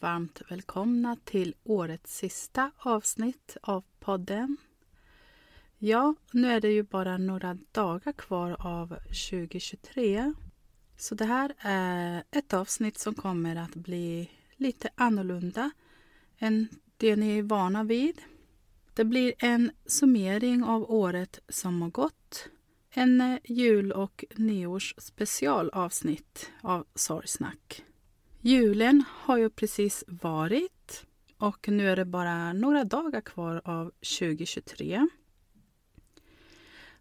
Varmt välkomna till årets sista avsnitt av podden. Ja, nu är det ju bara några dagar kvar av 2023. Så det här är ett avsnitt som kommer att bli lite annorlunda än det ni är vana vid. Det blir en summering av året som har gått. En jul och nyårs specialavsnitt av Sorgsnack. Julen har ju precis varit och nu är det bara några dagar kvar av 2023.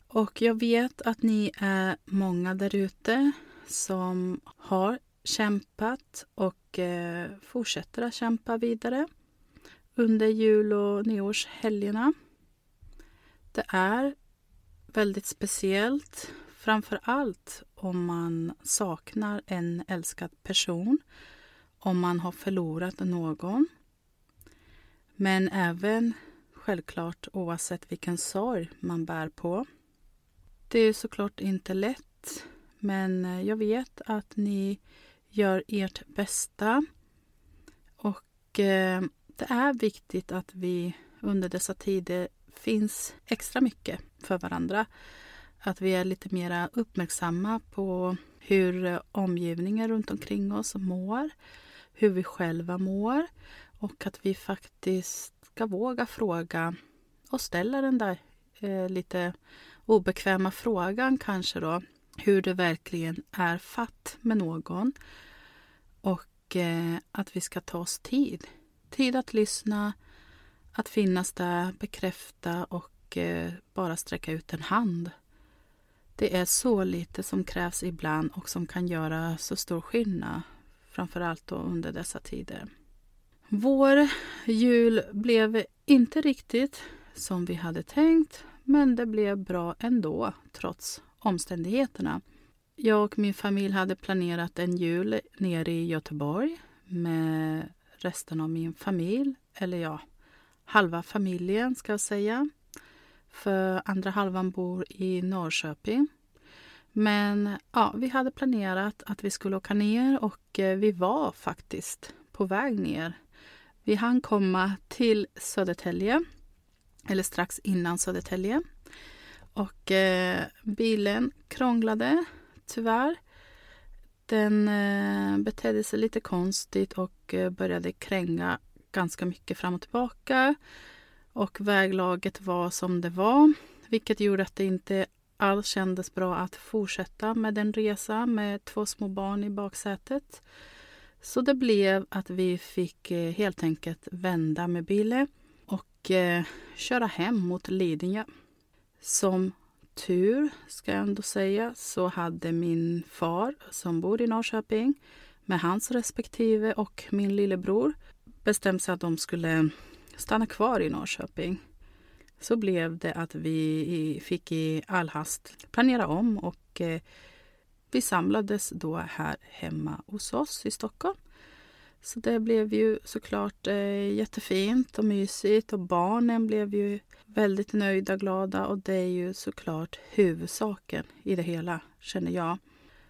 Och jag vet att ni är många där ute som har kämpat och eh, fortsätter att kämpa vidare under jul och nyårshelgerna. Det är väldigt speciellt, framför allt om man saknar en älskad person, om man har förlorat någon. Men även självklart oavsett vilken sorg man bär på. Det är såklart inte lätt, men jag vet att ni gör ert bästa. Och eh, det är viktigt att vi under dessa tider finns extra mycket för varandra. Att vi är lite mer uppmärksamma på hur omgivningen runt omkring oss mår, hur vi själva mår och att vi faktiskt ska våga fråga och ställa den där eh, lite obekväma frågan kanske då, hur det verkligen är fatt med någon. Och eh, att vi ska ta oss tid. Tid att lyssna, att finnas där, bekräfta och eh, bara sträcka ut en hand. Det är så lite som krävs ibland och som kan göra så stor skillnad, framförallt då under dessa tider. Vår jul blev inte riktigt som vi hade tänkt, men det blev bra ändå, trots omständigheterna. Jag och min familj hade planerat en jul nere i Göteborg med resten av min familj, eller ja, halva familjen ska jag säga. För andra halvan bor i Norrköping. Men ja, vi hade planerat att vi skulle åka ner och eh, vi var faktiskt på väg ner. Vi hann komma till Södertälje, eller strax innan Södertälje. Och eh, bilen krånglade, tyvärr. Den eh, betedde sig lite konstigt och eh, började kränga ganska mycket fram och tillbaka. Och väglaget var som det var, vilket gjorde att det inte allt kändes bra att fortsätta med den resa med två små barn i baksätet. Så det blev att vi fick eh, helt enkelt vända med bilen och eh, köra hem mot Lidingö. Som tur, ska jag ändå säga, så hade min far som bor i Norrköping med hans respektive och min lillebror bestämt sig att de skulle stanna kvar i Norrköping. Så blev det att vi fick i all hast planera om och eh, vi samlades då här hemma hos oss i Stockholm. Så det blev ju såklart eh, jättefint och mysigt och barnen blev ju väldigt nöjda, och glada och det är ju såklart huvudsaken i det hela, känner jag.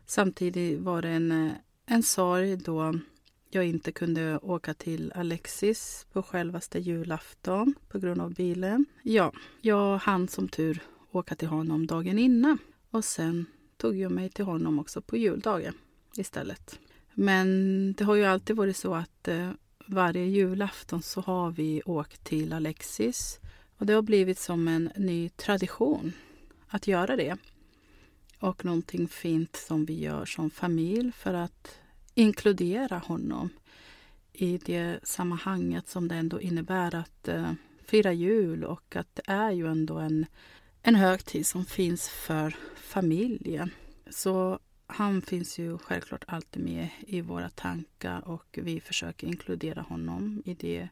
Samtidigt var det en, eh, en sorg då jag inte kunde åka till Alexis på självaste julafton på grund av bilen. Ja, jag hann som tur åka till honom dagen innan och sen tog jag mig till honom också på juldagen istället. Men det har ju alltid varit så att eh, varje julafton så har vi åkt till Alexis och det har blivit som en ny tradition att göra det. Och någonting fint som vi gör som familj för att inkludera honom i det sammanhanget som det ändå innebär att eh, fira jul och att det är ju ändå en, en högtid som finns för familjen. Så han finns ju självklart alltid med i våra tankar och vi försöker inkludera honom i det.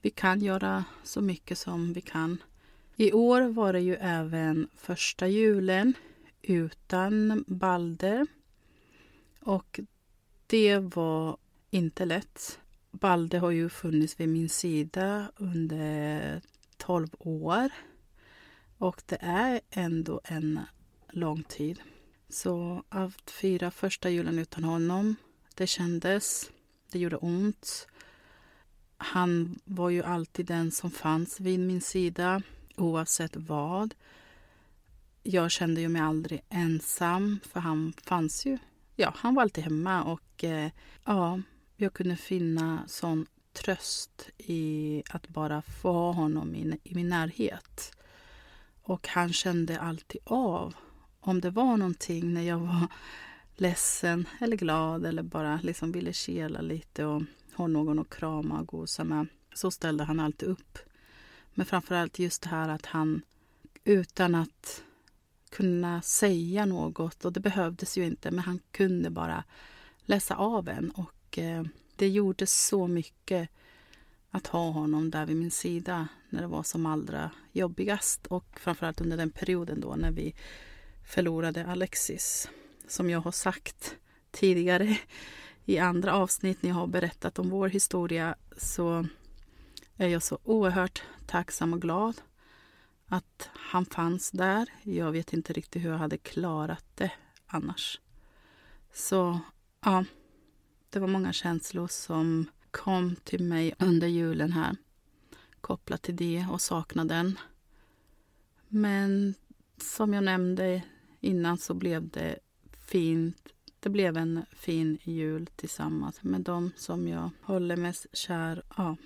Vi kan göra så mycket som vi kan. I år var det ju även första julen utan Balder. Och det var inte lätt. Balde har ju funnits vid min sida under 12 år. Och det är ändå en lång tid. Så att fira första julen utan honom, det kändes, det gjorde ont. Han var ju alltid den som fanns vid min sida, oavsett vad. Jag kände ju mig aldrig ensam, för han fanns ju. Ja, han var alltid hemma och eh, ja, jag kunde finna sån tröst i att bara få ha honom i, i min närhet. Och han kände alltid av om det var någonting när jag var ledsen eller glad eller bara liksom ville kela lite och ha någon att krama och gosa med, så ställde han alltid upp. Men framförallt just det här att han utan att kunna säga något, och det behövdes ju inte, men han kunde bara läsa av en. Och eh, det gjorde så mycket att ha honom där vid min sida när det var som allra jobbigast och framförallt under den perioden då när vi förlorade Alexis. Som jag har sagt tidigare i andra avsnitt när jag har berättat om vår historia så är jag så oerhört tacksam och glad att han fanns där. Jag vet inte riktigt hur jag hade klarat det annars. Så ja, det var många känslor som kom till mig under julen här kopplat till det och saknaden. Men som jag nämnde innan så blev det fint. Det blev en fin jul tillsammans med dem som jag håller mest kär Ja.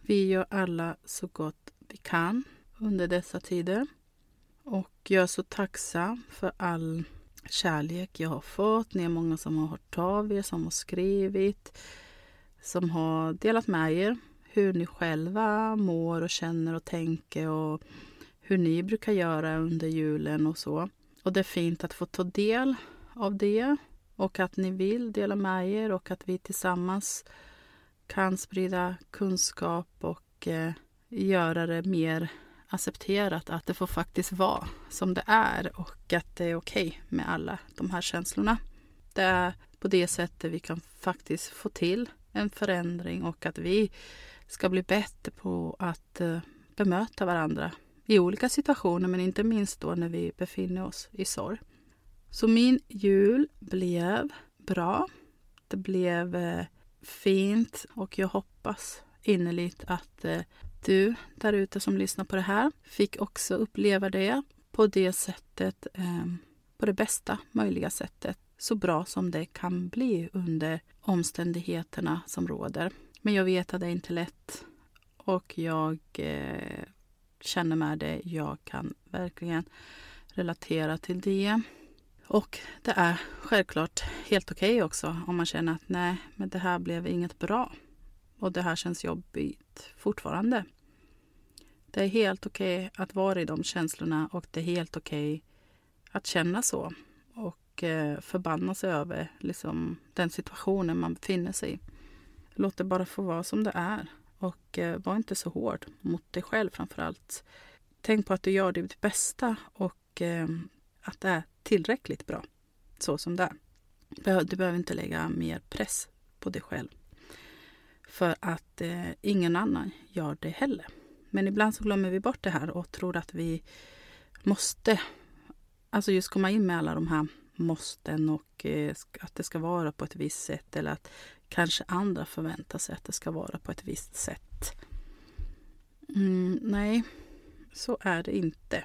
Vi gör alla så gott vi kan under dessa tider. Och jag är så tacksam för all kärlek jag har fått. Ni är många som har hört av er, som har skrivit, som har delat med er hur ni själva mår och känner och tänker och hur ni brukar göra under julen och så. Och det är fint att få ta del av det och att ni vill dela med er och att vi tillsammans kan sprida kunskap och eh, göra det mer accepterat att det får faktiskt vara som det är och att det är okej okay med alla de här känslorna. Det är på det sättet vi kan faktiskt få till en förändring och att vi ska bli bättre på att eh, bemöta varandra i olika situationer, men inte minst då när vi befinner oss i sorg. Så min jul blev bra. Det blev eh, fint och jag hoppas innerligt att eh, du där ute som lyssnar på det här fick också uppleva det på det sättet, eh, på det bästa möjliga sättet. Så bra som det kan bli under omständigheterna som råder. Men jag vet att det är inte lätt och jag eh, känner med det. Jag kan verkligen relatera till det. Och det är självklart helt okej okay också om man känner att nej, men det här blev inget bra. Och det här känns jobbigt fortfarande. Det är helt okej okay att vara i de känslorna och det är helt okej okay att känna så. Och eh, förbanna sig över liksom, den situationen man befinner sig i. Låt det bara få vara som det är. Och eh, var inte så hård mot dig själv framför allt. Tänk på att du gör ditt bästa och eh, att det är tillräckligt bra så som det är. Du behöver inte lägga mer press på dig själv. För att eh, ingen annan gör det heller. Men ibland så glömmer vi bort det här och tror att vi måste alltså just komma in med alla de här måsten och eh, att det ska vara på ett visst sätt eller att kanske andra förväntar sig att det ska vara på ett visst sätt. Mm, nej, så är det inte.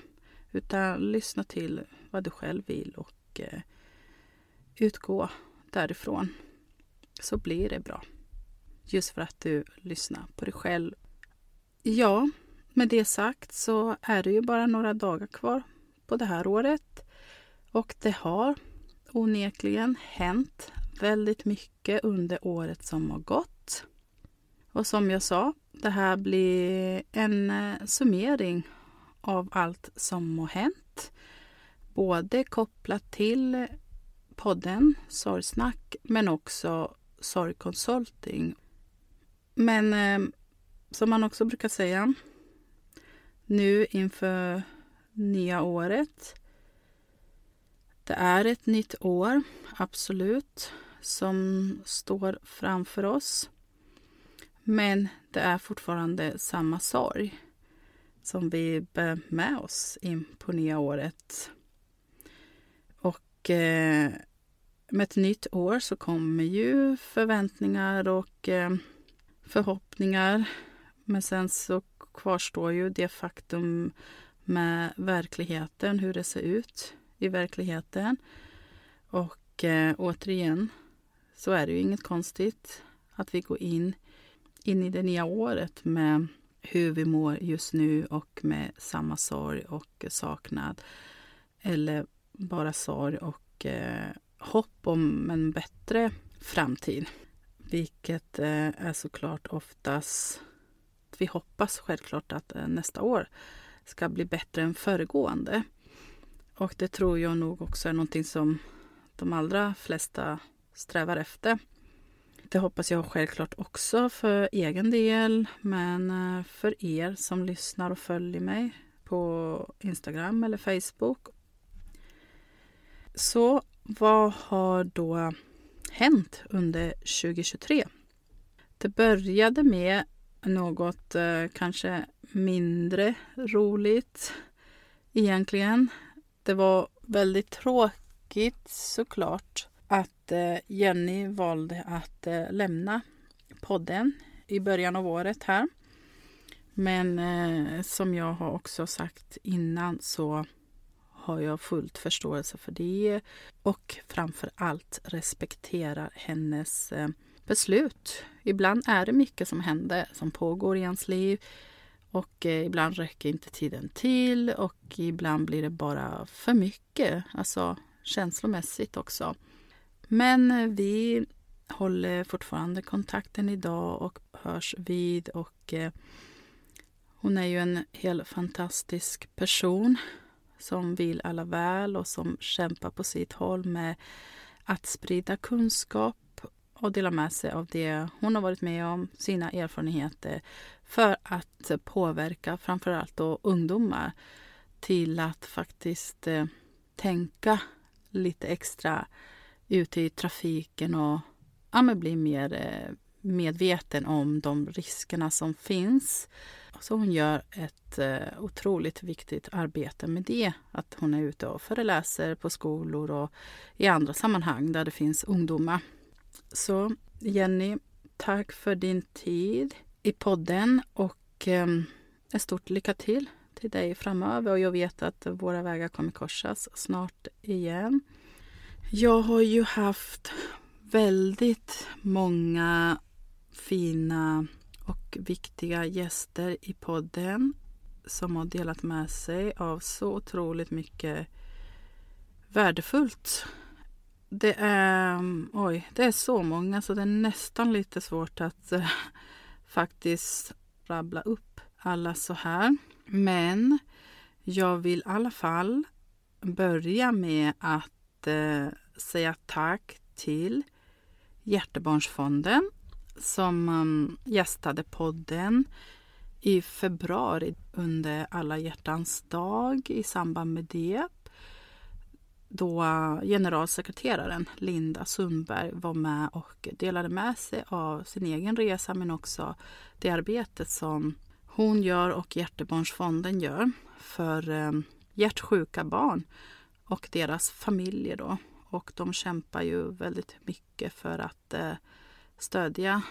Utan lyssna till vad du själv vill och eh, utgå därifrån. Så blir det bra. Just för att du lyssnar på dig själv. Ja, med det sagt så är det ju bara några dagar kvar på det här året. Och det har onekligen hänt väldigt mycket under året som har gått. Och som jag sa, det här blir en eh, summering av allt som har hänt. Både kopplat till podden Sorgsnack men också Sorgconsulting. Men eh, som man också brukar säga nu inför nya året. Det är ett nytt år, absolut, som står framför oss. Men det är fortfarande samma sorg som vi bär med oss in på nya året. Och eh, med ett nytt år så kommer ju förväntningar och eh, förhoppningar. Men sen så kvarstår ju det faktum med verkligheten, hur det ser ut i verkligheten. Och eh, återigen så är det ju inget konstigt att vi går in, in i det nya året med hur vi mår just nu och med samma sorg och saknad. Eller bara sorg och eh, hopp om en bättre framtid. Vilket eh, är såklart oftast... Vi hoppas självklart att eh, nästa år ska bli bättre än föregående. Och det tror jag nog också är någonting som de allra flesta strävar efter. Det hoppas jag självklart också för egen del, men eh, för er som lyssnar och följer mig på Instagram eller Facebook. Så vad har då hänt under 2023? Det började med något eh, kanske mindre roligt egentligen. Det var väldigt tråkigt såklart att eh, Jenny valde att eh, lämna podden i början av året här. Men eh, som jag har också sagt innan så har jag fullt förståelse för det. Och framför allt respekterar hennes eh, beslut. Ibland är det mycket som händer, som pågår i ens liv. Och eh, ibland räcker inte tiden till. Och ibland blir det bara för mycket, alltså känslomässigt också. Men eh, vi håller fortfarande kontakten idag och hörs vid. Och hon är ju en helt fantastisk person som vill alla väl och som kämpar på sitt håll med att sprida kunskap och dela med sig av det hon har varit med om, sina erfarenheter för att påverka framförallt då ungdomar till att faktiskt eh, tänka lite extra ute i trafiken och ja, bli mer eh, medveten om de riskerna som finns. Så hon gör ett eh, otroligt viktigt arbete med det. Att hon är ute och föreläser på skolor och i andra sammanhang där det finns ungdomar. Så Jenny, tack för din tid i podden och eh, ett stort lycka till till dig framöver. Och jag vet att våra vägar kommer korsas snart igen. Jag har ju haft väldigt många fina och viktiga gäster i podden som har delat med sig av så otroligt mycket värdefullt. Det är, oj, det är så många så det är nästan lite svårt att äh, faktiskt rabbla upp alla så här. Men jag vill i alla fall börja med att äh, säga tack till Hjärtebarnsfonden som um, gästade podden i februari under alla hjärtans dag i samband med det. Då uh, generalsekreteraren Linda Sundberg var med och delade med sig av sin egen resa men också det arbete som hon gör och Hjärtebarnsfonden gör för um, hjärtsjuka barn och deras familjer. Då. Och de kämpar ju väldigt mycket för att eh, stödja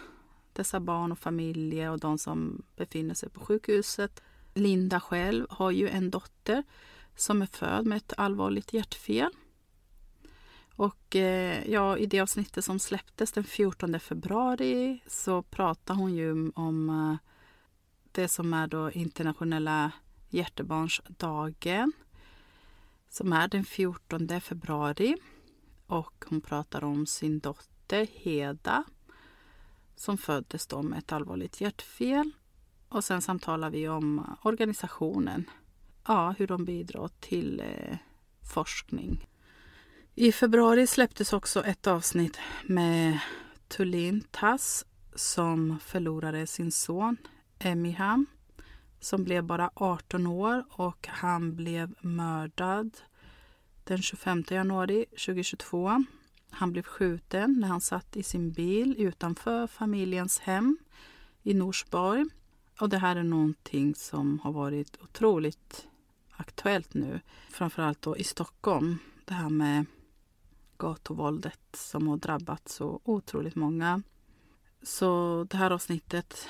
dessa barn och familjer och de som befinner sig på sjukhuset. Linda själv har ju en dotter som är född med ett allvarligt hjärtfel. Och eh, ja, i det avsnittet som släpptes den 14 februari så pratar hon ju om eh, det som är då internationella hjärtebarnsdagen som är den 14 februari. Och hon pratar om sin dotter Heda som föddes då med ett allvarligt hjärtfel. Och sen samtalar vi om organisationen, ja, hur de bidrar till eh, forskning. I februari släpptes också ett avsnitt med Tulin Tass som förlorade sin son Emiham som blev bara 18 år och han blev mördad den 25 januari 2022 han blev skjuten när han satt i sin bil utanför familjens hem i Norsborg. Och det här är någonting som har varit otroligt aktuellt nu. Framförallt då i Stockholm. Det här med gatuvåldet som har drabbat så otroligt många. Så det här avsnittet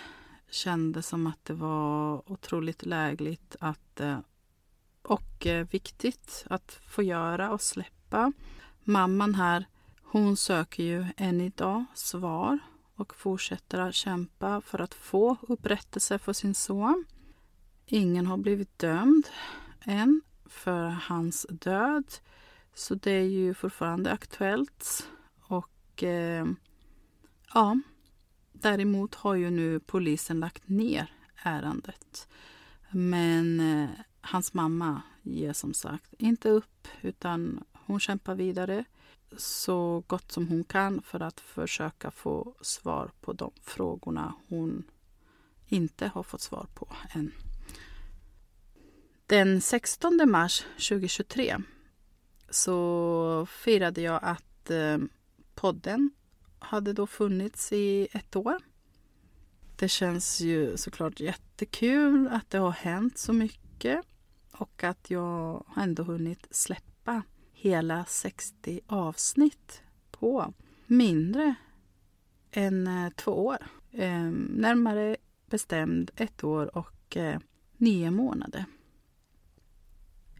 kändes som att det var otroligt lägligt att, eh, och eh, viktigt att få göra och släppa. Mamman här hon söker ju än idag svar och fortsätter att kämpa för att få upprättelse för sin son. Ingen har blivit dömd än för hans död. Så det är ju fortfarande aktuellt. Och eh, ja, däremot har ju nu polisen lagt ner ärendet. Men eh, hans mamma ger som sagt inte upp utan hon kämpar vidare så gott som hon kan för att försöka få svar på de frågorna hon inte har fått svar på än. Den 16 mars 2023 så firade jag att eh, podden hade då funnits i ett år. Det känns ju såklart jättekul att det har hänt så mycket och att jag ändå hunnit släppa hela 60 avsnitt på mindre än eh, två år. Ehm, närmare bestämd ett år och eh, nio månader.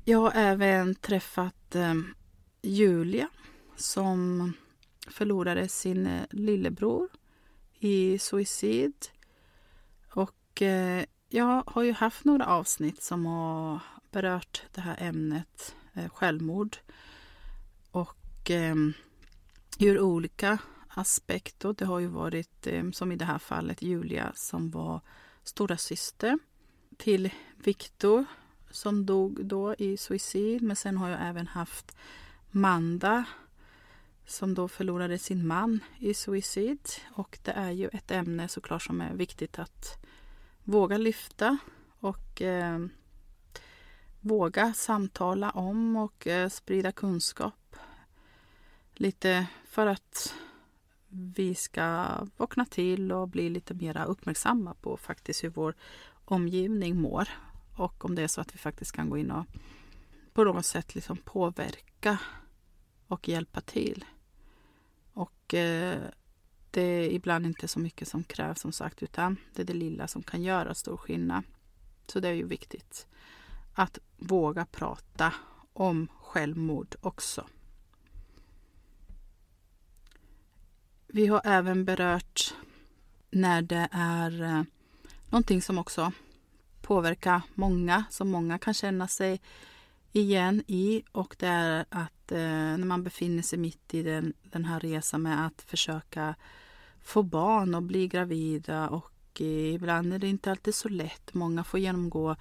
Jag har även träffat ehm, Julia som förlorade sin eh, lillebror i suicid. Och jag har ju haft några avsnitt som har berört det här ämnet självmord och eh, ur olika aspekter. Det har ju varit, eh, som i det här fallet, Julia som var stora syster till Viktor som dog då i suicid. Men sen har jag även haft Manda som då förlorade sin man i suicid. Och det är ju ett ämne såklart som är viktigt att våga lyfta och eh, våga samtala om och eh, sprida kunskap Lite för att vi ska vakna till och bli lite mer uppmärksamma på faktiskt hur vår omgivning mår. Och om det är så att vi faktiskt kan gå in och på något sätt liksom påverka och hjälpa till. Och eh, det är ibland inte så mycket som krävs som sagt utan det är det lilla som kan göra stor skillnad. Så det är ju viktigt att våga prata om självmord också. Vi har även berört när det är eh, någonting som också påverkar många, som många kan känna sig igen i och det är att eh, när man befinner sig mitt i den, den här resan med att försöka få barn och bli gravida och eh, ibland är det inte alltid så lätt. Många får genomgå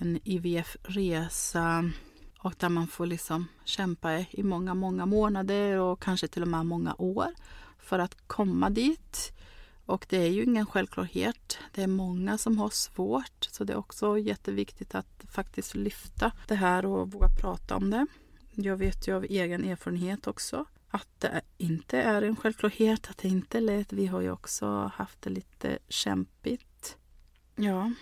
en IVF-resa och där man får liksom kämpa i många, många månader och kanske till och med många år för att komma dit. Och det är ju ingen självklarhet. Det är många som har svårt så det är också jätteviktigt att faktiskt lyfta det här och våga prata om det. Jag vet ju av egen erfarenhet också att det inte är en självklarhet, att det inte är lätt. Vi har ju också haft det lite kämpigt. Ja,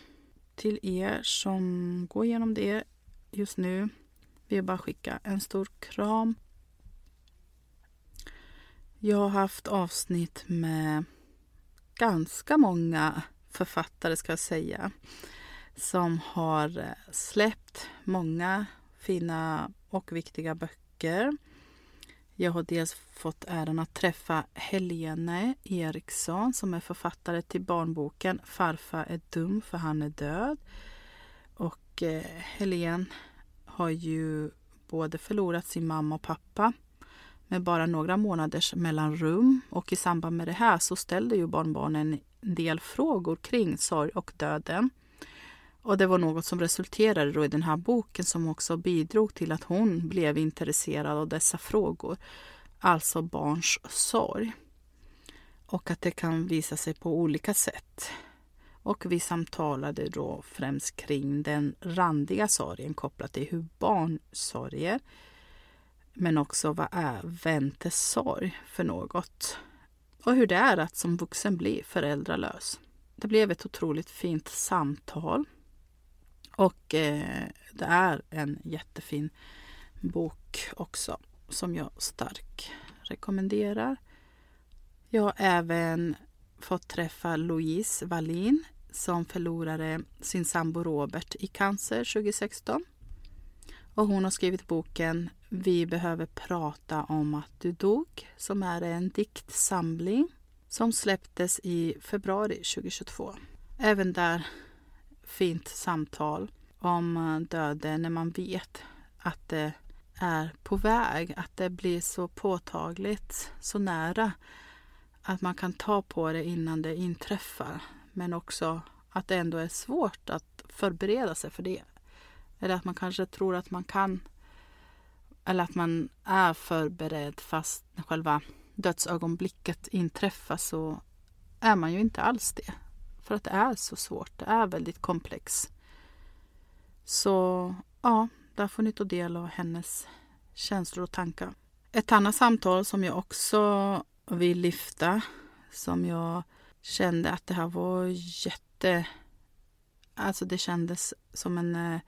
till er som går igenom det just nu vill jag bara skicka en stor kram. Jag har haft avsnitt med ganska många författare ska jag säga som har eh, släppt många fina och viktiga böcker. Jag har dels fått äran att träffa Helene Eriksson som är författare till barnboken Farfar är dum för han är död. Och eh, Helene har ju både förlorat sin mamma och pappa med bara några månaders mellanrum och i samband med det här så ställde ju barnbarnen en del frågor kring sorg och döden. Och det var något som resulterade då i den här boken som också bidrog till att hon blev intresserad av dessa frågor. Alltså barns sorg. Och att det kan visa sig på olika sätt. Och vi samtalade då främst kring den randiga sorgen kopplat till hur barn sörjer. Men också vad är väntesorg för något? Och hur det är att som vuxen bli föräldralös. Det blev ett otroligt fint samtal. Och eh, det är en jättefin bok också som jag starkt rekommenderar. Jag har även fått träffa Louise Wallin som förlorade sin sambo Robert i cancer 2016. Och hon har skrivit boken Vi behöver prata om att du dog som är en diktsamling som släpptes i februari 2022. Även där fint samtal om eh, döden när man vet att det är på väg, att det blir så påtagligt, så nära att man kan ta på det innan det inträffar. Men också att det ändå är svårt att förbereda sig för det. Eller att man kanske tror att man kan eller att man är förberedd fast när själva dödsögonblicket inträffar så är man ju inte alls det. För att det är så svårt. Det är väldigt komplext. Så ja, där får ni ta del av hennes känslor och tankar. Ett annat samtal som jag också vill lyfta som jag kände att det här var jätte... Alltså det kändes som en eh,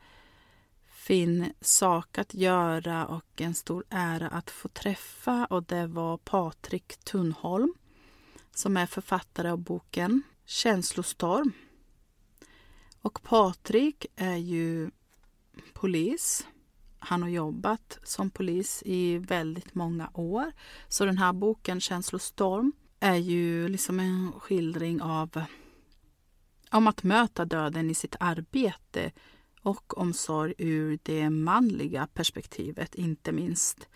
fin sak att göra och en stor ära att få träffa och det var Patrik Tunholm som är författare av boken Känslostorm. Och Patrik är ju polis. Han har jobbat som polis i väldigt många år. Så den här boken Känslostorm är ju liksom en skildring av om att möta döden i sitt arbete och omsorg ur det manliga perspektivet, inte minst.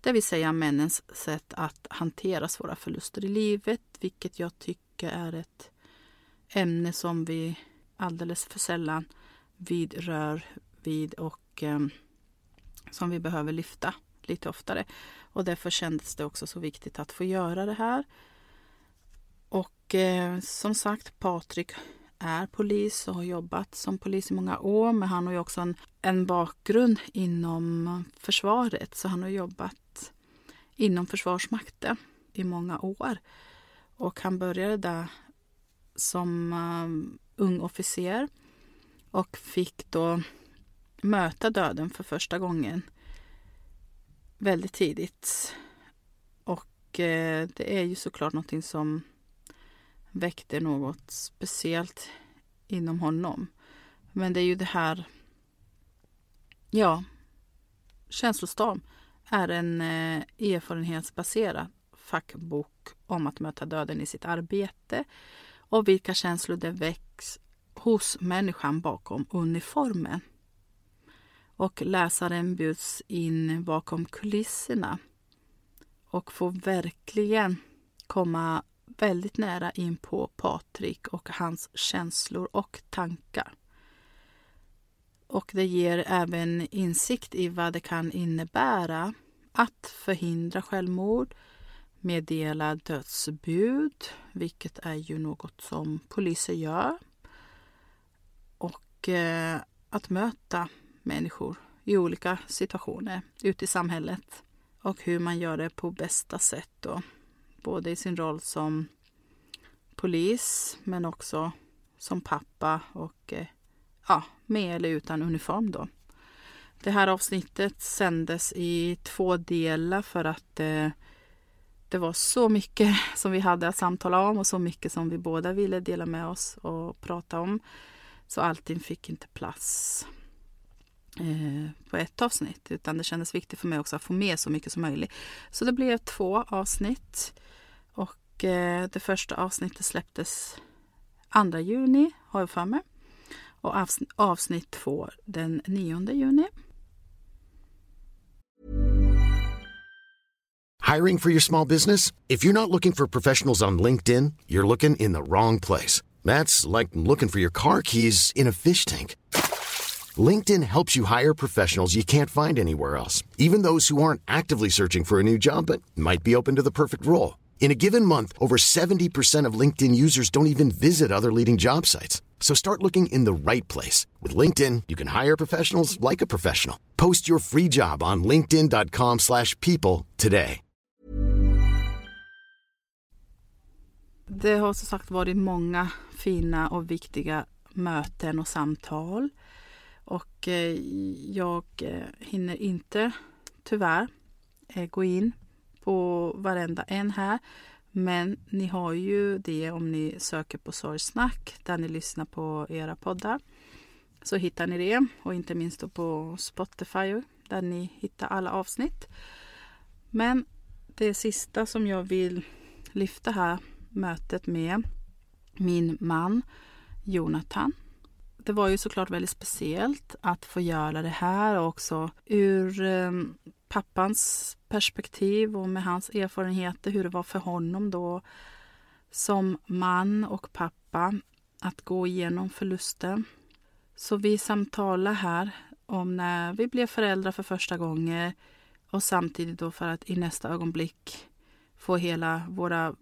Det vill säga männens sätt att hantera svåra förluster i livet, vilket jag tycker är ett ämne som vi alldeles för sällan vidrör vid och eh, som vi behöver lyfta lite oftare. Och därför kändes det också så viktigt att få göra det här. Och eh, som sagt, Patrik är polis och har jobbat som polis i många år. Men han har ju också en, en bakgrund inom försvaret. Så han har jobbat inom Försvarsmakten i många år. Och han började där som um, ung officer och fick då möta döden för första gången väldigt tidigt. Och eh, det är ju såklart någonting som väckte något speciellt inom honom. Men det är ju det här, ja, Känslostorm är en eh, erfarenhetsbaserad fackbok om att möta döden i sitt arbete och vilka känslor det väcks hos människan bakom uniformen. Och läsaren bjuds in bakom kulisserna och får verkligen komma väldigt nära in på Patrik och hans känslor och tankar. Och det ger även insikt i vad det kan innebära att förhindra självmord, meddela dödsbud, vilket är ju något som poliser gör. Och eh, att möta människor i olika situationer ute i samhället och hur man gör det på bästa sätt. Då. Både i sin roll som polis men också som pappa och eh, ja, med eller utan uniform. Då. Det här avsnittet sändes i två delar för att eh, det var så mycket som vi hade att samtala om och så mycket som vi båda ville dela med oss och prata om. Så allting fick inte plats eh, på ett avsnitt utan det kändes viktigt för mig också att få med så mycket som möjligt. Så det blev två avsnitt och eh, det första avsnittet släpptes 2 juni har jag för mig och avsnitt två den 9 juni. Hiring for your small business? If you're not looking for professionals on LinkedIn, you're looking in the wrong place. That's like looking for your car keys in a fish tank. LinkedIn helps you hire professionals you can't find anywhere else, even those who aren't actively searching for a new job but might be open to the perfect role. In a given month, over 70% of LinkedIn users don't even visit other leading job sites. So start looking in the right place. With LinkedIn, you can hire professionals like a professional. Post your free job on linkedin.com slash people today. Det har som sagt varit många fina och viktiga möten och samtal. Och eh, jag eh, hinner inte, tyvärr, eh, gå in på varenda en här. Men ni har ju det om ni söker på Sorgsnack där ni lyssnar på era poddar. Så hittar ni det och inte minst då på Spotify där ni hittar alla avsnitt. Men det sista som jag vill lyfta här mötet med min man Jonathan. Det var ju såklart väldigt speciellt att få göra det här också ur ehm, pappans perspektiv och med hans erfarenheter hur det var för honom då som man och pappa att gå igenom förlusten. Så vi samtalar här om när vi blev föräldrar för första gången och samtidigt då för att i nästa ögonblick få hela våra,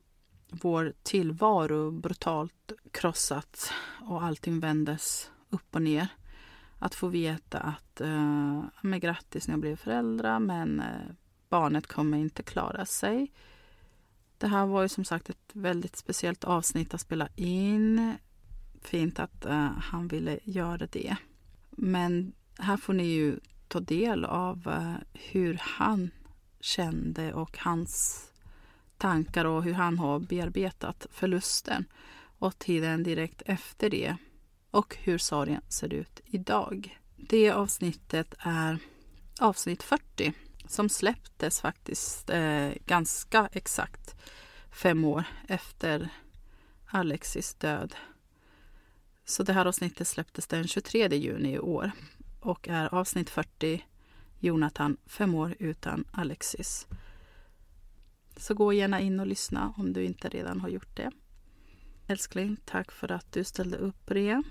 vår tillvaro brutalt krossat och allting vändes upp och ner att få veta att eh, men grattis ni har blivit föräldrar men eh, barnet kommer inte klara sig. Det här var ju som sagt ett väldigt speciellt avsnitt att spela in. Fint att eh, han ville göra det. Men här får ni ju ta del av eh, hur han kände och hans tankar och hur han har bearbetat förlusten och tiden direkt efter det och hur sorgen ser ut idag. Det avsnittet är avsnitt 40 som släpptes faktiskt eh, ganska exakt fem år efter Alexis död. Så det här avsnittet släpptes den 23 juni i år och är avsnitt 40 Jonathan, fem år utan Alexis. Så gå gärna in och lyssna om du inte redan har gjort det. Älskling, tack för att du ställde upp på det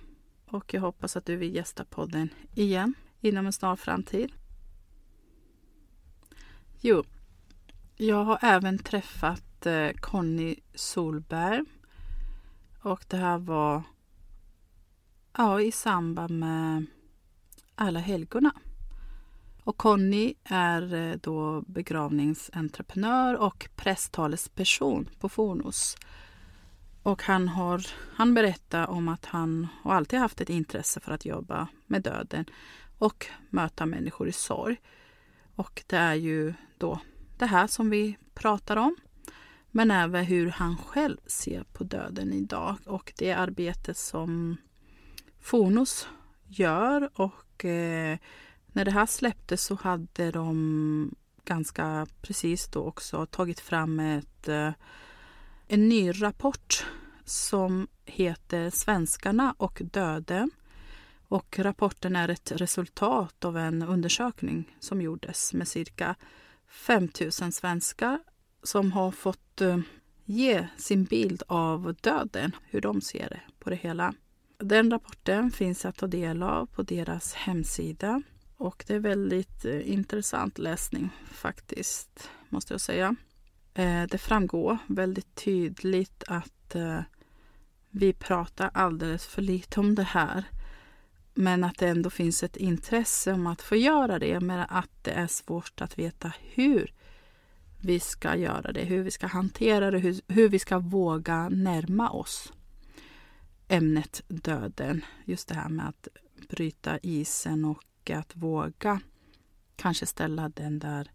och jag hoppas att du vill gästa podden igen inom en snar framtid. Jo, jag har även träffat eh, Conny Solberg och det här var ja, i samband med Alla helgona. Och Conny är eh, då begravningsentreprenör och presstalesperson på Fornos. Och han, har, han berättar om att han har alltid haft ett intresse för att jobba med döden och möta människor i sorg. Och det är ju då det här som vi pratar om. Men även hur han själv ser på döden idag och det arbete som Fonus gör. Och eh, när det här släpptes så hade de ganska precis då också tagit fram ett eh, en ny rapport som heter Svenskarna och döden. Och rapporten är ett resultat av en undersökning som gjordes med cirka 5 000 svenskar som har fått eh, ge sin bild av döden, hur de ser det på det hela. Den rapporten finns att ta del av på deras hemsida och det är väldigt eh, intressant läsning faktiskt, måste jag säga. Eh, det framgår väldigt tydligt att eh, vi pratar alldeles för lite om det här. Men att det ändå finns ett intresse om att få göra det, men att det är svårt att veta hur vi ska göra det, hur vi ska hantera det, hur, hur vi ska våga närma oss ämnet döden. Just det här med att bryta isen och att våga kanske ställa den där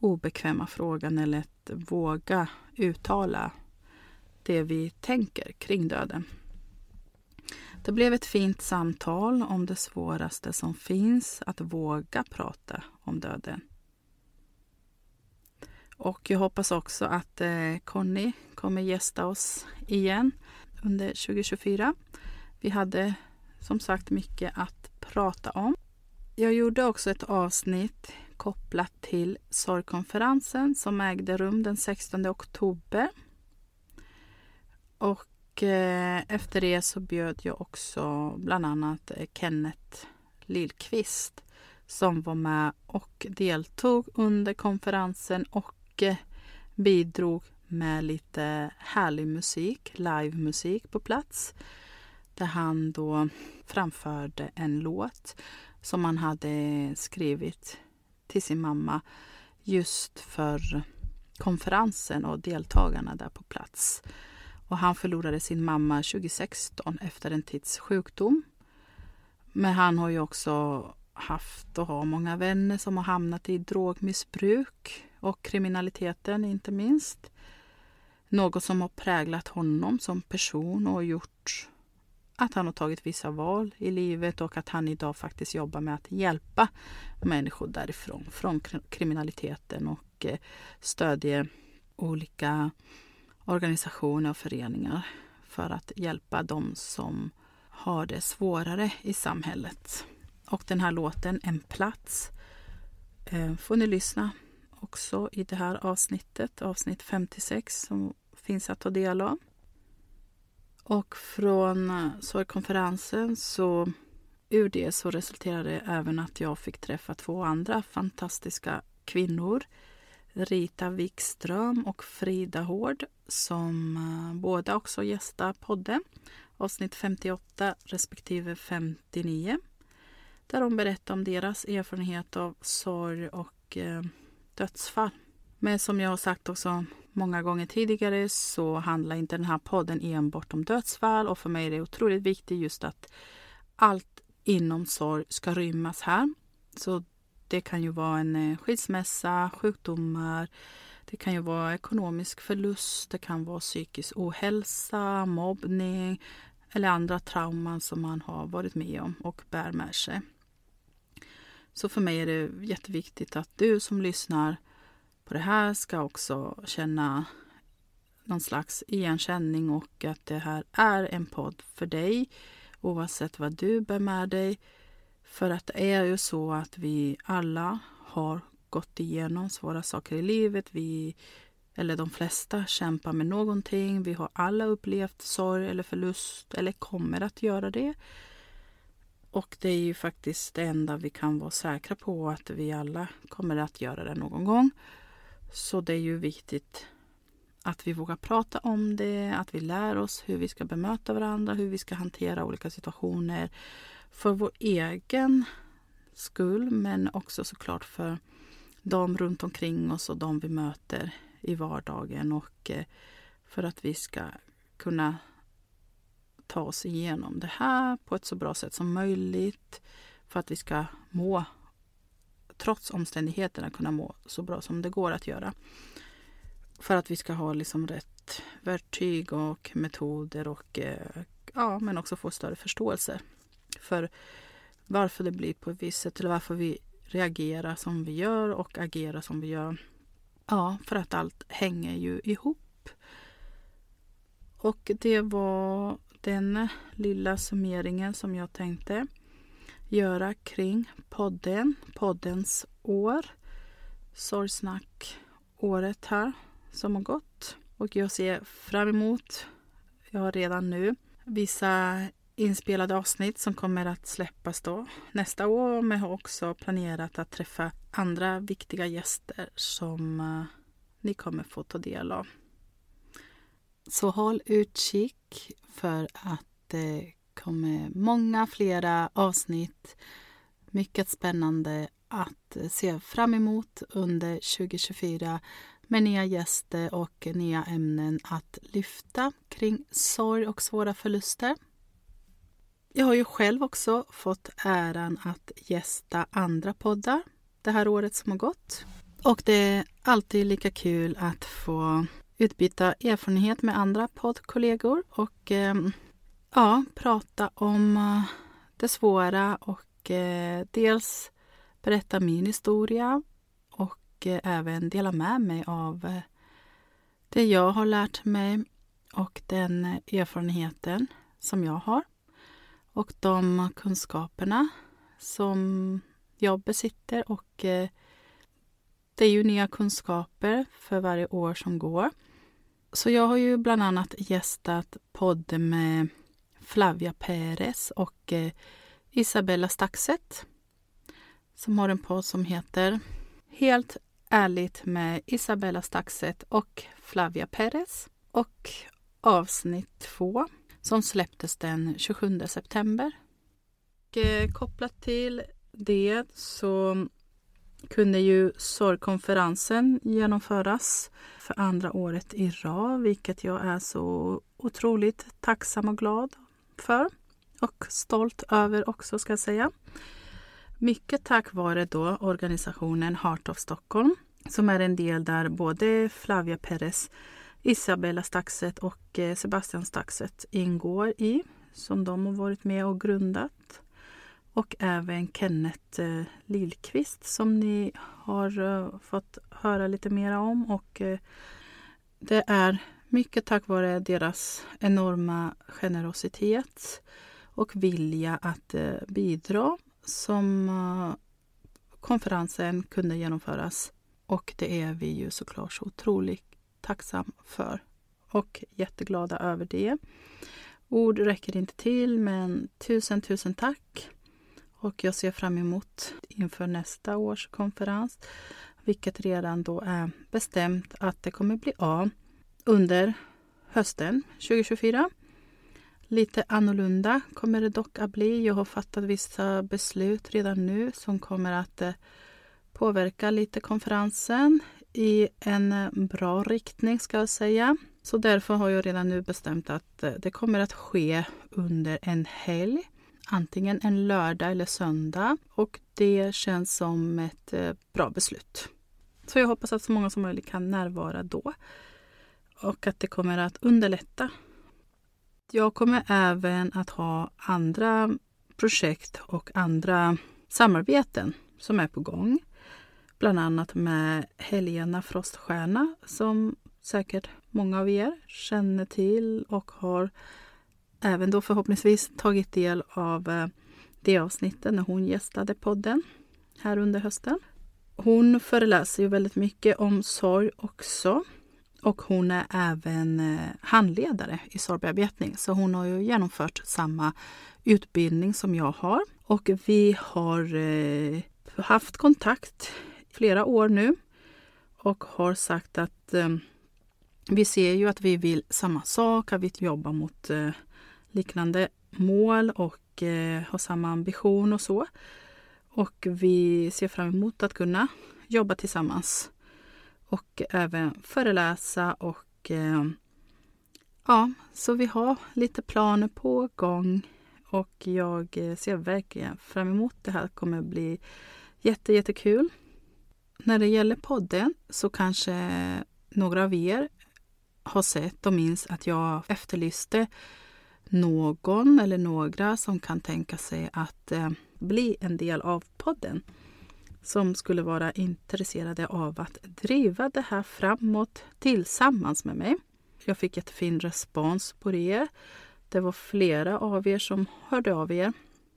obekväma frågan eller att våga uttala det vi tänker kring döden. Det blev ett fint samtal om det svåraste som finns, att våga prata om döden. Och jag hoppas också att eh, Conny kommer gästa oss igen under 2024. Vi hade som sagt mycket att prata om. Jag gjorde också ett avsnitt kopplat till sorgkonferensen som ägde rum den 16 oktober. Och eh, efter det så bjöd jag också bland annat eh, Kenneth Lillqvist som var med och deltog under konferensen och eh, bidrog med lite härlig musik, livemusik på plats. Där han då framförde en låt som han hade skrivit till sin mamma just för konferensen och deltagarna där på plats. Och han förlorade sin mamma 2016 efter en tids sjukdom. Men han har ju också haft och har många vänner som har hamnat i drogmissbruk och kriminaliteten inte minst. Något som har präglat honom som person och gjort att han har tagit vissa val i livet och att han idag faktiskt jobbar med att hjälpa människor därifrån, från kriminaliteten och eh, stödja stödjer olika organisationer och föreningar för att hjälpa dem som har det svårare i samhället. Och den här låten, En plats, eh, får ni lyssna också i det här avsnittet, avsnitt 56 som finns att ta del av. Och från eh, sorgkonferensen så ur det så resulterade det även att jag fick träffa två andra fantastiska kvinnor. Rita Wikström och Frida Hård som eh, båda också gästar podden. Avsnitt 58 respektive 59. Där de berättar om deras erfarenhet av sorg och eh, dödsfall. Men som jag har sagt också många gånger tidigare så handlar inte den här podden enbart om dödsfall och för mig är det otroligt viktigt just att allt inom sorg ska rymmas här. Så det kan ju vara en eh, skilsmässa, sjukdomar, det kan ju vara ekonomisk förlust, det kan vara psykisk ohälsa, mobbning eller andra trauman som man har varit med om och bär med sig. Så för mig är det jätteviktigt att du som lyssnar på det här ska också känna någon slags igenkänning och att det här är en podd för dig oavsett vad du bär med dig. För att det är ju så att vi alla har gått igenom svåra saker i livet. Vi, eller de flesta, kämpar med någonting. Vi har alla upplevt sorg eller förlust eller kommer att göra det. Och det är ju faktiskt det enda vi kan vara säkra på att vi alla kommer att göra det någon gång. Så det är ju viktigt att vi vågar prata om det, att vi lär oss hur vi ska bemöta varandra, hur vi ska hantera olika situationer för vår egen skull men också såklart för de runt omkring oss och de vi möter i vardagen och eh, för att vi ska kunna ta oss igenom det här på ett så bra sätt som möjligt för att vi ska må, trots omständigheterna, kunna må så bra som det går att göra. För att vi ska ha liksom rätt verktyg och metoder och eh, ja, men också få större förståelse för varför det blir på ett visst sätt eller varför vi reagerar som vi gör och agerar som vi gör. Ja, för att allt hänger ju ihop. Och det var den lilla summeringen som jag tänkte göra kring podden, poddens år. Sorgsnack året här som har gått. Och jag ser fram emot, jag har redan nu, vissa inspelade avsnitt som kommer att släppas då nästa år. Men jag har också planerat att träffa andra viktiga gäster som eh, ni kommer få ta del av. Så håll utkik för att det kommer många flera avsnitt. Mycket spännande att se fram emot under 2024 med nya gäster och nya ämnen att lyfta kring sorg och svåra förluster. Jag har ju själv också fått äran att gästa andra poddar det här året som har gått. Och det är alltid lika kul att få utbyta erfarenhet med andra poddkollegor och eh, ja, prata om eh, det svåra och eh, dels berätta min historia och eh, även dela med mig av det jag har lärt mig och den erfarenheten som jag har och de kunskaperna som jag besitter och det är ju nya kunskaper för varje år som går. Så jag har ju bland annat gästat podden med Flavia Perez och eh, Isabella Staxet som har en podd som heter Helt ärligt med Isabella Staxet och Flavia Perez. Och avsnitt två som släpptes den 27 september. Och, eh, kopplat till det så kunde ju sorgkonferensen genomföras för andra året i rad, vilket jag är så otroligt tacksam och glad för och stolt över också ska jag säga. Mycket tack vare då organisationen Heart of Stockholm som är en del där både Flavia Perez, Isabella Staxet och eh, Sebastian Staxet ingår i som de har varit med och grundat. Och även Kenneth eh, Lillqvist som ni har eh, fått höra lite mera om. Och det är mycket tack vare deras enorma generositet och vilja att eh, bidra som eh, konferensen kunde genomföras. Och det är vi ju såklart så otroligt tacksam för och jätteglada över det. Ord räcker inte till, men tusen, tusen tack. Och jag ser fram emot inför nästa års konferens, vilket redan då är bestämt att det kommer bli av under hösten 2024. Lite annorlunda kommer det dock att bli. Jag har fattat vissa beslut redan nu som kommer att eh, påverka lite konferensen i en eh, bra riktning ska jag säga. Så därför har jag redan nu bestämt att eh, det kommer att ske under en helg. Antingen en lördag eller söndag och det känns som ett bra beslut. Så jag hoppas att så många som möjligt kan närvara då och att det kommer att underlätta. Jag kommer även att ha andra projekt och andra samarbeten som är på gång. Bland annat med Helena Froststjärna som säkert många av er känner till och har även då förhoppningsvis tagit del av eh, det avsnittet när hon gästade podden här under hösten. Hon föreläser ju väldigt mycket om sorg också. Och hon är även eh, handledare i sorgbearbetning. Så hon har ju genomfört samma utbildning som jag har. Och vi har eh, haft kontakt flera år nu och har sagt att eh, vi ser ju att vi vill samma sak, att vi jobbar mot eh, liknande mål och eh, har samma ambition och så. Och vi ser fram emot att kunna jobba tillsammans och även föreläsa och eh, ja, så vi har lite planer på gång och jag eh, ser verkligen fram emot det här. kommer bli jätte, jättekul. När det gäller podden så kanske några av er har sett och minns att jag efterlyste någon eller några som kan tänka sig att eh, bli en del av podden. Som skulle vara intresserade av att driva det här framåt tillsammans med mig. Jag fick jättefin respons på det. Det var flera av er som hörde av er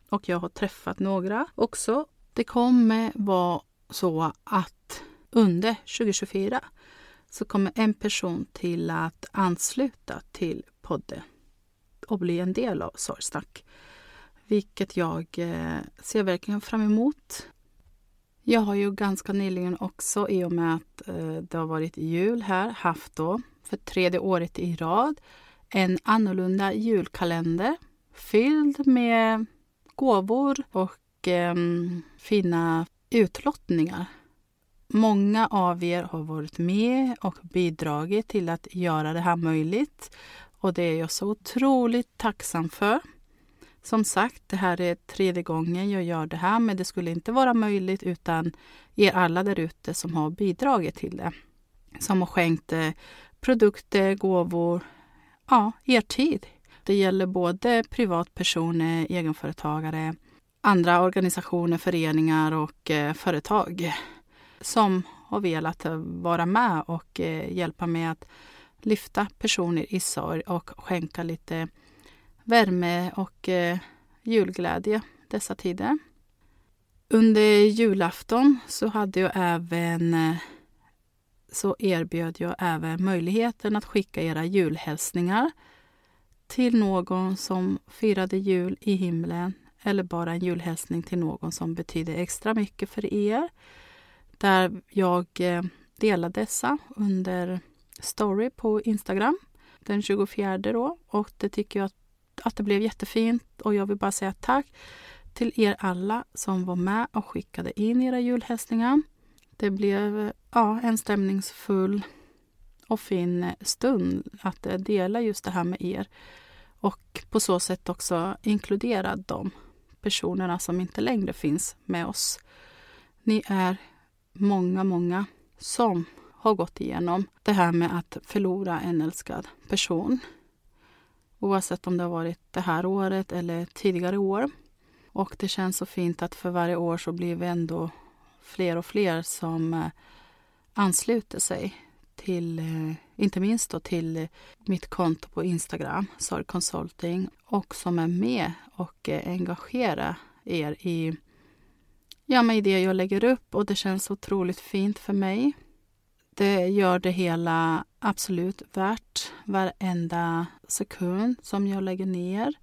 och jag har träffat några också. Det kommer vara så att under 2024 så kommer en person till att ansluta till podden och bli en del av Sorgsnack. Vilket jag eh, ser verkligen fram emot. Jag har ju ganska nyligen också, i och med att eh, det har varit jul här, haft då för tredje året i rad en annorlunda julkalender fylld med gåvor och eh, fina utlottningar. Många av er har varit med och bidragit till att göra det här möjligt och det är jag så otroligt tacksam för. Som sagt, det här är tredje gången jag gör det här men det skulle inte vara möjligt utan er alla där ute som har bidragit till det. Som har skänkt eh, produkter, gåvor, ja, er tid. Det gäller både privatpersoner, egenföretagare, andra organisationer, föreningar och eh, företag som har velat eh, vara med och eh, hjälpa med att lyfta personer i sorg och skänka lite värme och eh, julglädje dessa tider. Under julafton så hade jag även eh, så erbjöd jag även möjligheten att skicka era julhälsningar till någon som firade jul i himlen eller bara en julhälsning till någon som betyder extra mycket för er. Där jag eh, delade dessa under story på Instagram den 24 då och det tycker jag att, att det blev jättefint och jag vill bara säga tack till er alla som var med och skickade in era julhälsningar. Det blev ja, en stämningsfull och fin stund att dela just det här med er och på så sätt också inkludera de personerna som inte längre finns med oss. Ni är många, många som har gått igenom det här med att förlora en älskad person. Oavsett om det har varit det här året eller tidigare år. Och det känns så fint att för varje år så blir vi ändå fler och fler som eh, ansluter sig till, eh, inte minst då till mitt konto på Instagram, Sorg Consulting, och som är med och eh, engagerar er i, ja, i det jag lägger upp och det känns otroligt fint för mig. Det gör det hela absolut värt varenda sekund som jag lägger ner.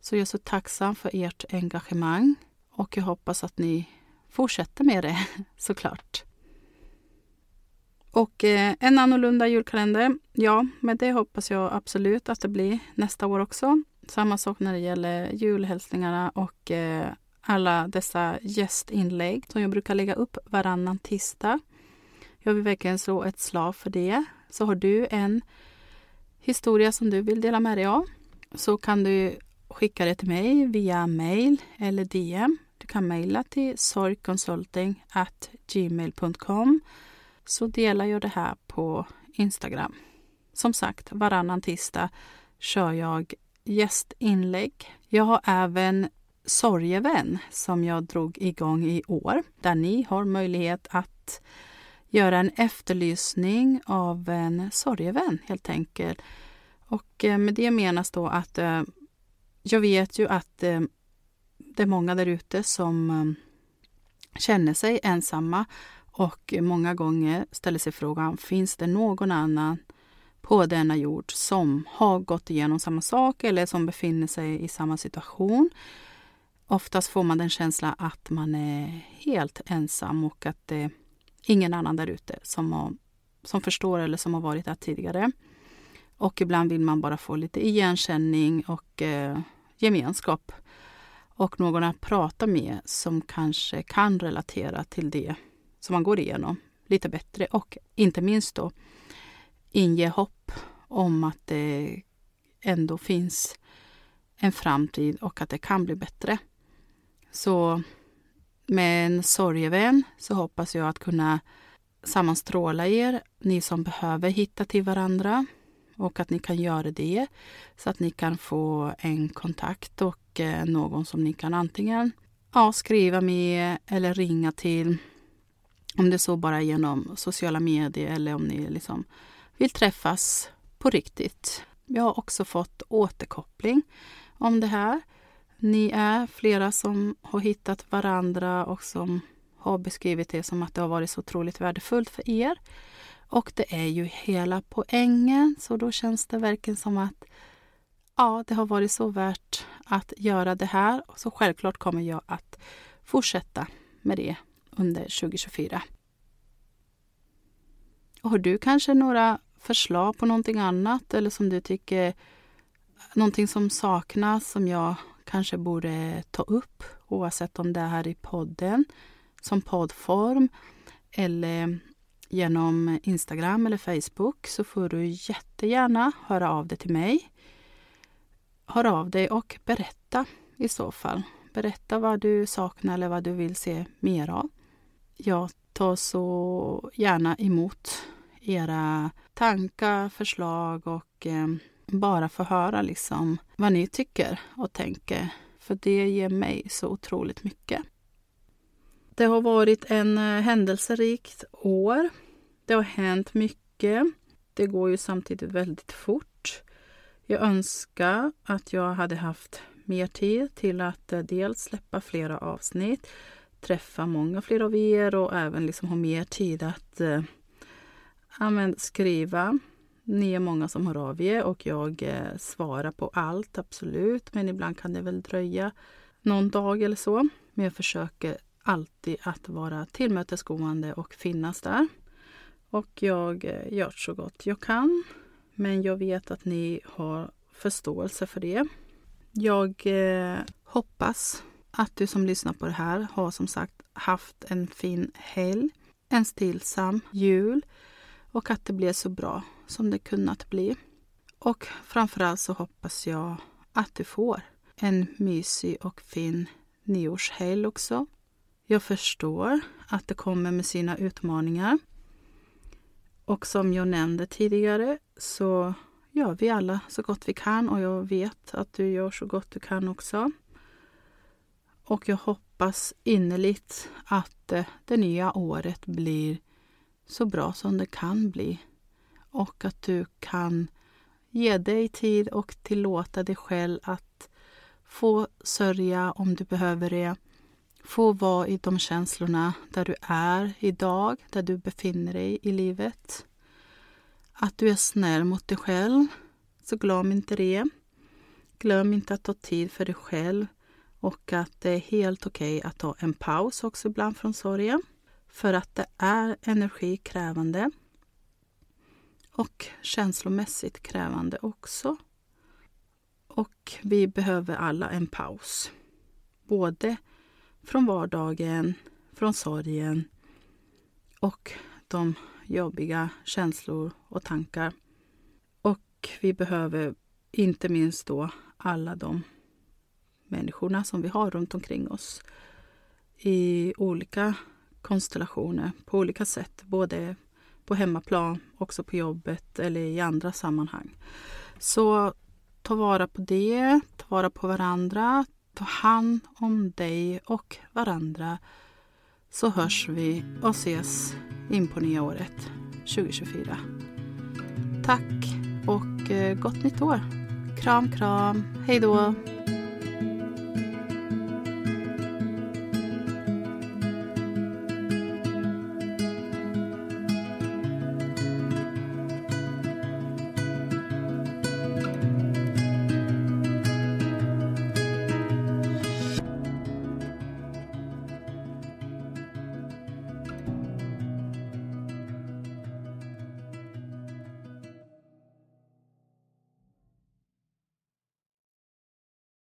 Så jag är så tacksam för ert engagemang och jag hoppas att ni fortsätter med det såklart. Och eh, en annorlunda julkalender, ja, men det hoppas jag absolut att det blir nästa år också. Samma sak när det gäller julhälsningarna och eh, alla dessa gästinlägg som jag brukar lägga upp varannan tisdag. Jag vill verkligen slå ett slag för det. Så har du en historia som du vill dela med dig av så kan du skicka det till mig via mail eller DM. Du kan mejla till sorgconsulting.gmail.com så delar jag det här på Instagram. Som sagt, varannan tisdag kör jag gästinlägg. Jag har även Sorgevän som jag drog igång i år där ni har möjlighet att göra en efterlysning av en sorgevän helt enkelt. Och eh, med det menas då att eh, jag vet ju att eh, det är många där ute som känner sig ensamma och många gånger ställer sig frågan, finns det någon annan på denna jord som har gått igenom samma sak eller som befinner sig i samma situation? Oftast får man den känslan att man är helt ensam och att det ingen annan där ute som, som förstår eller som har varit där tidigare. Och ibland vill man bara få lite igenkänning och eh, gemenskap och någon att prata med som kanske kan relatera till det som man går igenom lite bättre och inte minst då inge hopp om att det ändå finns en framtid och att det kan bli bättre. Så med en sorgevän så hoppas jag att kunna sammanstråla er, ni som behöver hitta till varandra och att ni kan göra det så att ni kan få en kontakt och eh, någon som ni kan antingen ja, skriva med eller ringa till om det så bara genom sociala medier eller om ni liksom vill träffas på riktigt. Jag har också fått återkoppling om det här ni är flera som har hittat varandra och som har beskrivit det som att det har varit så otroligt värdefullt för er. Och det är ju hela poängen, så då känns det verkligen som att ja, det har varit så värt att göra det här. Så självklart kommer jag att fortsätta med det under 2024. Och har du kanske några förslag på någonting annat eller som du tycker någonting som saknas som jag kanske borde ta upp oavsett om det är här i podden som poddform eller genom Instagram eller Facebook så får du jättegärna höra av dig till mig. Hör av dig och berätta i så fall. Berätta vad du saknar eller vad du vill se mer av. Jag tar så gärna emot era tankar, förslag och eh, bara få höra liksom vad ni tycker och tänker. För det ger mig så otroligt mycket. Det har varit en eh, händelserikt år. Det har hänt mycket. Det går ju samtidigt väldigt fort. Jag önskar att jag hade haft mer tid till att eh, dels släppa flera avsnitt, träffa många fler av er och även liksom ha mer tid att eh, skriva. Ni är många som hör av er och jag eh, svarar på allt, absolut. Men ibland kan det väl dröja någon dag eller så. Men jag försöker alltid att vara tillmötesgående och finnas där. Och jag eh, gör så gott jag kan. Men jag vet att ni har förståelse för det. Jag eh, hoppas att du som lyssnar på det här har som sagt haft en fin helg, en stillsam jul och att det blev så bra som det kunnat bli. Och framförallt så hoppas jag att du får en mysig och fin nyårshelg också. Jag förstår att det kommer med sina utmaningar. Och som jag nämnde tidigare så gör vi alla så gott vi kan och jag vet att du gör så gott du kan också. Och jag hoppas innerligt att eh, det nya året blir så bra som det kan bli. Och att du kan ge dig tid och tillåta dig själv att få sörja om du behöver det. Få vara i de känslorna där du är idag, där du befinner dig i livet. Att du är snäll mot dig själv, så glöm inte det. Glöm inte att ta tid för dig själv och att det är helt okej okay att ta en paus också ibland från sorgen. För att det är energikrävande och känslomässigt krävande också. Och vi behöver alla en paus. Både från vardagen, från sorgen och de jobbiga känslor och tankar. Och vi behöver inte minst då alla de människorna som vi har runt omkring oss i olika konstellationer på olika sätt. Både på hemmaplan, också på jobbet eller i andra sammanhang. Så ta vara på det, ta vara på varandra, ta hand om dig och varandra så hörs vi och ses in på nya året 2024. Tack och eh, gott nytt år! Kram, kram! Hej då!